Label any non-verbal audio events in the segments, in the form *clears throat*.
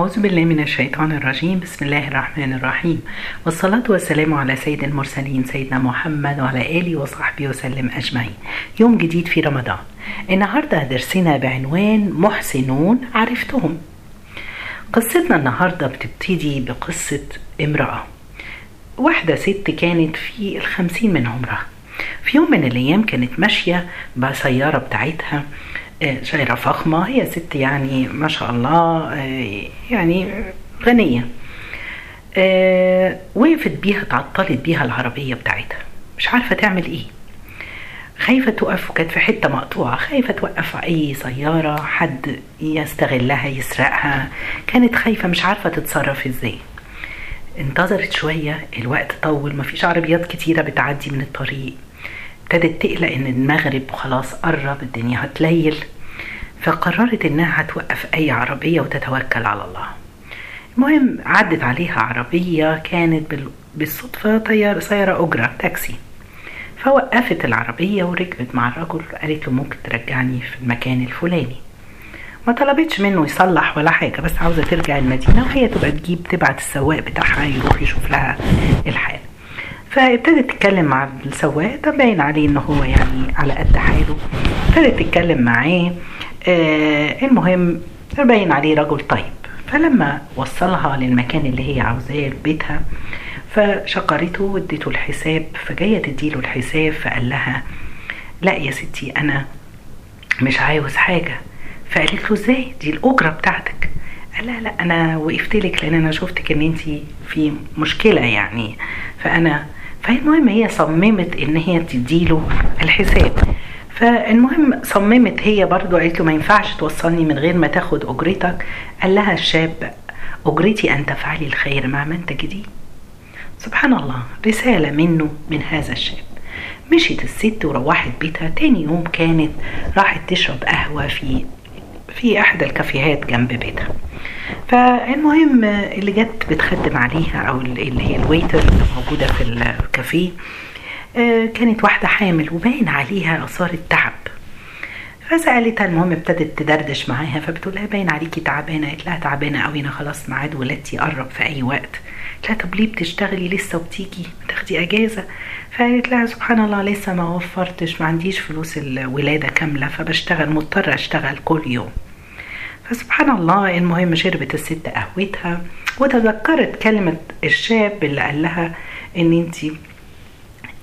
أعوذ بالله من الشيطان الرجيم. بسم الله الرحمن الرحيم. والصلاة والسلام على سيد المرسلين سيدنا محمد وعلى آله وصحبه وسلم أجمعين. يوم جديد في رمضان. النهاردة درسنا بعنوان محسنون عرفتهم. قصتنا النهاردة بتبتدي بقصة امرأة. واحدة ست كانت في الخمسين من عمرها في يوم من الأيام كانت ماشية بسيارة بتاعتها. شايرة فخمة هي ست يعني ما شاء الله يعني غنية. وقفت بيها تعطلت بيها العربية بتاعتها. مش عارفة تعمل إيه. خايفة توقف وكانت في حتة مقطوعة. خايفة توقف أي سيارة حد يستغلها يسرقها. كانت خايفة مش عارفة تتصرف إزاي. انتظرت شوية الوقت طول مفيش عربيات كتيرة بتعدي من الطريق. ابتدت تقلق إن المغرب خلاص قرب الدنيا هتليل. فقررت إنها هتوقف أي عربية وتتوكل على الله. المهم عدت عليها عربية كانت بالصدفة طيارة سيارة أجرة تاكسي. فوقفت العربية وركبت مع الرجل قالت له ممكن ترجعني في المكان الفلاني. ما طلبتش منه يصلح ولا حاجة بس عاوزة ترجع المدينة وهي تبقى تجيب تبعت السواق بتاعها يروح يشوف لها الحال فابتدت تتكلم مع السواق ده باين عليه إن هو يعني على قد حاله. ابتدت تتكلم معاه. آه المهم باين عليه رجل طيب. فلما وصلها للمكان اللي هي عاوزاه بيتها فشكرته واديته الحساب فجاية تديله الحساب فقال لها لا يا ستي أنا مش عاوز حاجة. فقالت له إزاي؟ دي الأجرة بتاعتك. قال لها لا أنا وقفت لك لأن أنا شفتك إن انت في مشكلة يعني. فأنا فالمهم هي صممت إن هي تديله الحساب. فالمهم صممت هي برضو قالت له ما ينفعش توصلني من غير ما تاخد أجرتك. قال لها الشاب أجرتي أن تفعلي الخير مع من تجديه سبحان الله رسالة منه من هذا الشاب. مشيت الست وروحت بيتها. تاني يوم كانت راحت تشرب قهوة في في احدى الكافيهات جنب بيتها. فالمهم اللي جت بتخدم عليها أو اللي هي الويتر اللي موجودة في الكافيه كانت واحدة حامل وباين عليها آثار التعب. فسألتها المهم ابتدت تدردش معاها فبتقول لها باين عليكي تعبانة قالت لها تعبانة قوي أنا خلاص ميعاد ولادتي قرب في أي وقت. قالت لها طب ليه بتشتغلي لسه وبتيجي؟ تاخدي أجازة. فقالت لها سبحان الله لسه ما وفرتش ما عنديش فلوس الولادة كاملة فبشتغل مضطرة أشتغل كل يوم. فسبحان الله المهم شربت الست قهوتها وتذكرت كلمة الشاب اللي قال لها إن انت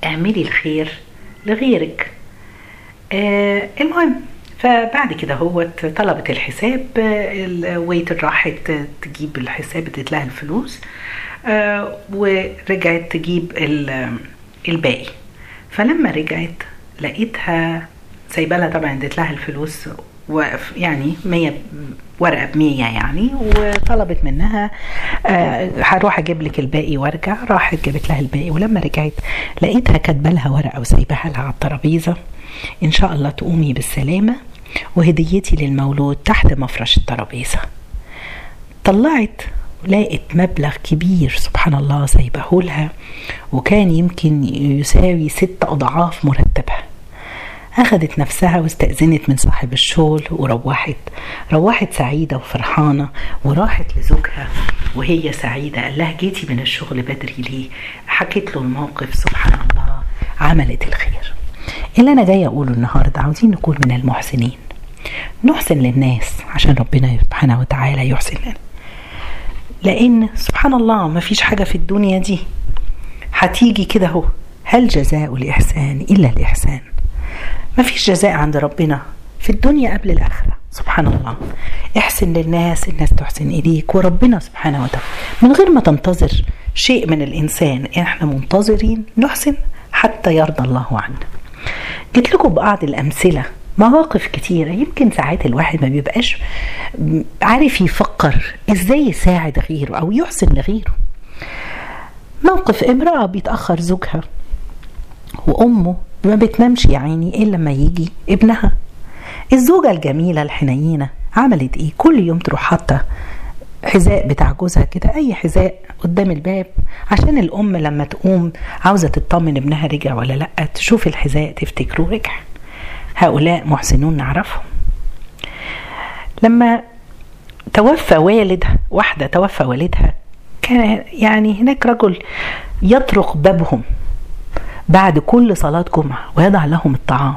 اعملي الخير لغيرك. آه المهم فبعد كده هو طلبت الحساب الويتر راحت تجيب الحساب ادت لها الفلوس آه ورجعت تجيب الباقي. فلما رجعت لقيتها سايبة لها طبعا ادت لها الفلوس يعني مية ورقة بمية يعني وطلبت منها آه هروح أجيب لك الباقي وأرجع. راحت جابت لها الباقي ولما رجعت لقيتها كاتبة لها ورقة وسايباها لها على الترابيزة. إن شاء الله تقومي بالسلامة وهديتي للمولود تحت مفرش الترابيزة. طلعت لقت مبلغ كبير سبحان الله سايبه لها وكان يمكن يساوي ست أضعاف مرتبها. أخذت نفسها واستأذنت من صاحب الشغل وروحت روحت سعيدة وفرحانة وراحت لزوجها وهي سعيدة. قال لها جيتي من الشغل بدري ليه؟ حكيت له الموقف سبحان الله عملت الخير. اللي أنا جاية أقوله النهاردة عاوزين نكون من المحسنين. نحسن للناس عشان ربنا سبحانه وتعالى يحسن لنا. لأن سبحان الله ما فيش حاجة في الدنيا دي. هتيجي كده أهو. هل جزاء الإحسان إلا الإحسان؟ ما فيش جزاء عند ربنا في الدنيا قبل الآخرة. سبحان الله. احسن للناس الناس تحسن إليك وربنا سبحانه وتعالى. من غير ما تنتظر شيء من الإنسان إحنا منتظرين نحسن حتى يرضى الله عنا جيت لكم بعض الأمثلة مواقف كتيرة. يمكن ساعات الواحد ما بيبقاش عارف يفكر إزاي يساعد غيره أو يحسن لغيره. موقف امرأة بيتأخر زوجها وأمه ما بتنامش يا عيني إلا لما يجي ابنها. الزوجة الجميلة الحنينة عملت إيه؟ كل يوم تروح حاطة حذاء بتاع جوزها كده أي حذاء قدام الباب عشان الأم لما تقوم عاوزة تطمن ابنها رجع ولا لأ تشوف الحذاء تفتكره رجع. هؤلاء محسنون نعرفهم. لما توفى والدها واحدة توفى والدها كان يعني هناك رجل يطرق بابهم. بعد كل صلاة جمعة ويضع لهم الطعام.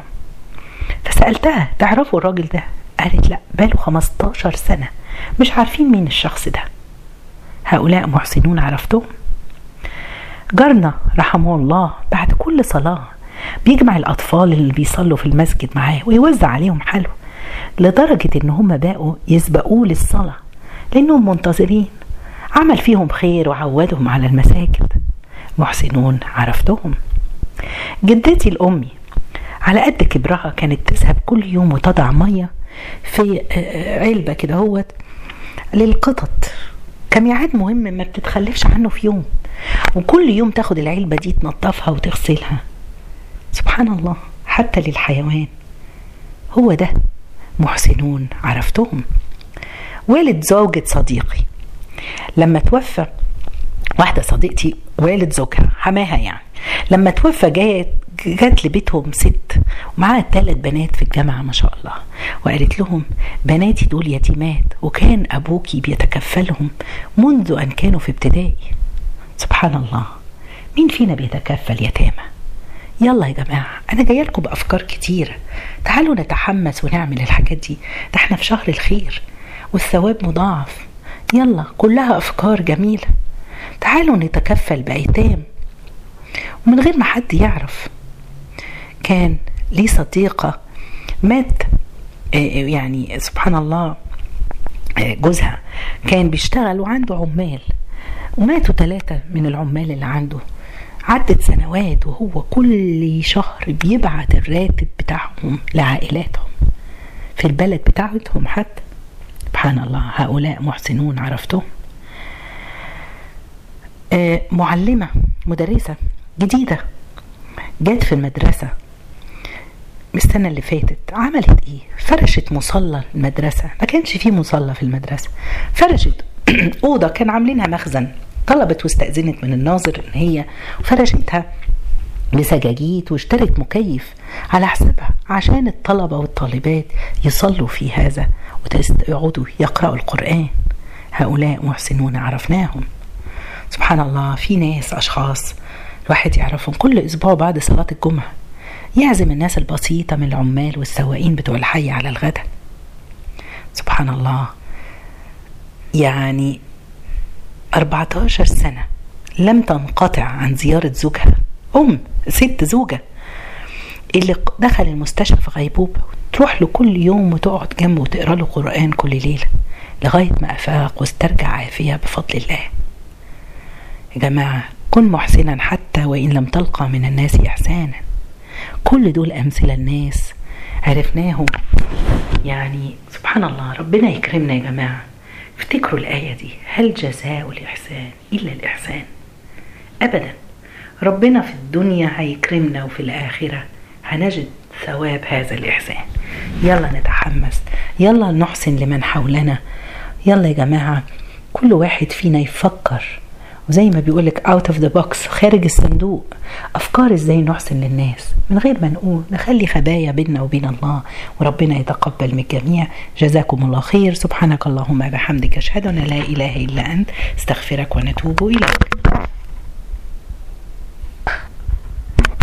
فسألتها تعرفوا الراجل ده؟ قالت لا باله 15 سنة. مش عارفين مين الشخص ده. هؤلاء محسنون عرفتهم؟ جارنا رحمه الله بعد كل صلاة بيجمع الأطفال اللي بيصلوا في المسجد معاه ويوزع عليهم حلو لدرجة إن هم بقوا يسبقوه للصلاة لأنهم منتظرين. عمل فيهم خير وعودهم على المساجد. محسنون عرفتهم؟ جدتي الأمي على قد كبرها كانت تذهب كل يوم وتضع مية في علبة كده هوت للقطط. كميعاد مهم ما بتتخلفش عنه في يوم. وكل يوم تاخد العلبة دي تنظفها وتغسلها. سبحان الله حتى للحيوان. هو ده محسنون عرفتهم. والد زوجة صديقي لما توفى واحدة صديقتي والد زوجها حماها يعني. لما توفى جات جات لبيتهم ست ومعاها ثلاث بنات في الجامعة ما شاء الله. وقالت لهم بناتي دول يتيمات وكان أبوكي بيتكفلهم منذ أن كانوا في ابتدائي. سبحان الله. مين فينا بيتكفل يتامى؟ يلا يا جماعة أنا جاية لكم بأفكار كتيرة تعالوا نتحمس ونعمل الحاجات دي ده إحنا في شهر الخير والثواب مضاعف. يلا كلها أفكار جميلة. تعالوا نتكفل بأيتام. ومن غير ما حد يعرف كان لي صديقة مات يعني سبحان الله جوزها كان بيشتغل وعنده عمال وماتوا ثلاثة من العمال اللي عنده. عدت سنوات وهو كل شهر بيبعت الراتب بتاعهم لعائلاتهم. في البلد بتاعتهم حتى. سبحان الله هؤلاء محسنون عرفتهم. آه معلمة مدرسة جديدة. جت في المدرسة السنة اللي فاتت. عملت إيه؟ فرشت مصلى المدرسة. ما كانش فيه مصلى في المدرسة. فرشت *clears throat* أوضة كان عاملينها مخزن. طلبت واستأذنت من الناظر إن هي فرشتها بسجاجيد واشترت مكيف على حسابها عشان الطلبة والطالبات يصلوا في هذا ويقعدوا يقرأوا القرآن. هؤلاء محسنون عرفناهم. سبحان الله في ناس أشخاص الواحد يعرفهم كل أسبوع بعد صلاة الجمعة. يعزم الناس البسيطة من العمال والسواقين بتوع الحي على الغداء سبحان الله. يعني 14 سنة لم تنقطع عن زيارة زوجها. أم ست زوجة اللي دخل المستشفى في غيبوبة. تروح له كل يوم وتقعد جنبه وتقرأ له قرآن كل ليلة لغاية ما أفاق واسترجع عافية بفضل الله. جماعة كن محسنا حتى وإن لم تلقى من الناس إحسانا. كل دول أمثلة الناس. عرفناهم. يعني سبحان الله ربنا يكرمنا يا جماعة. افتكروا الآية دي. هل جزاء الإحسان إلا الإحسان؟ أبدا. ربنا في الدنيا هيكرمنا وفي الآخرة هنجد ثواب هذا الإحسان. يلا نتحمس. يلا نحسن لمن حولنا. يلا يا جماعة كل واحد فينا يفكر. وزي ما بيقولك out of the box خارج الصندوق. أفكار إزاي نحسن للناس؟ من غير ما نقول نخلي خبايا بيننا وبين الله وربنا يتقبل من الجميع. جزاكم الله خير. سبحانك اللهم بحمدك أشهد أن لا إله إلا أنت استغفرك ونتوب إليك.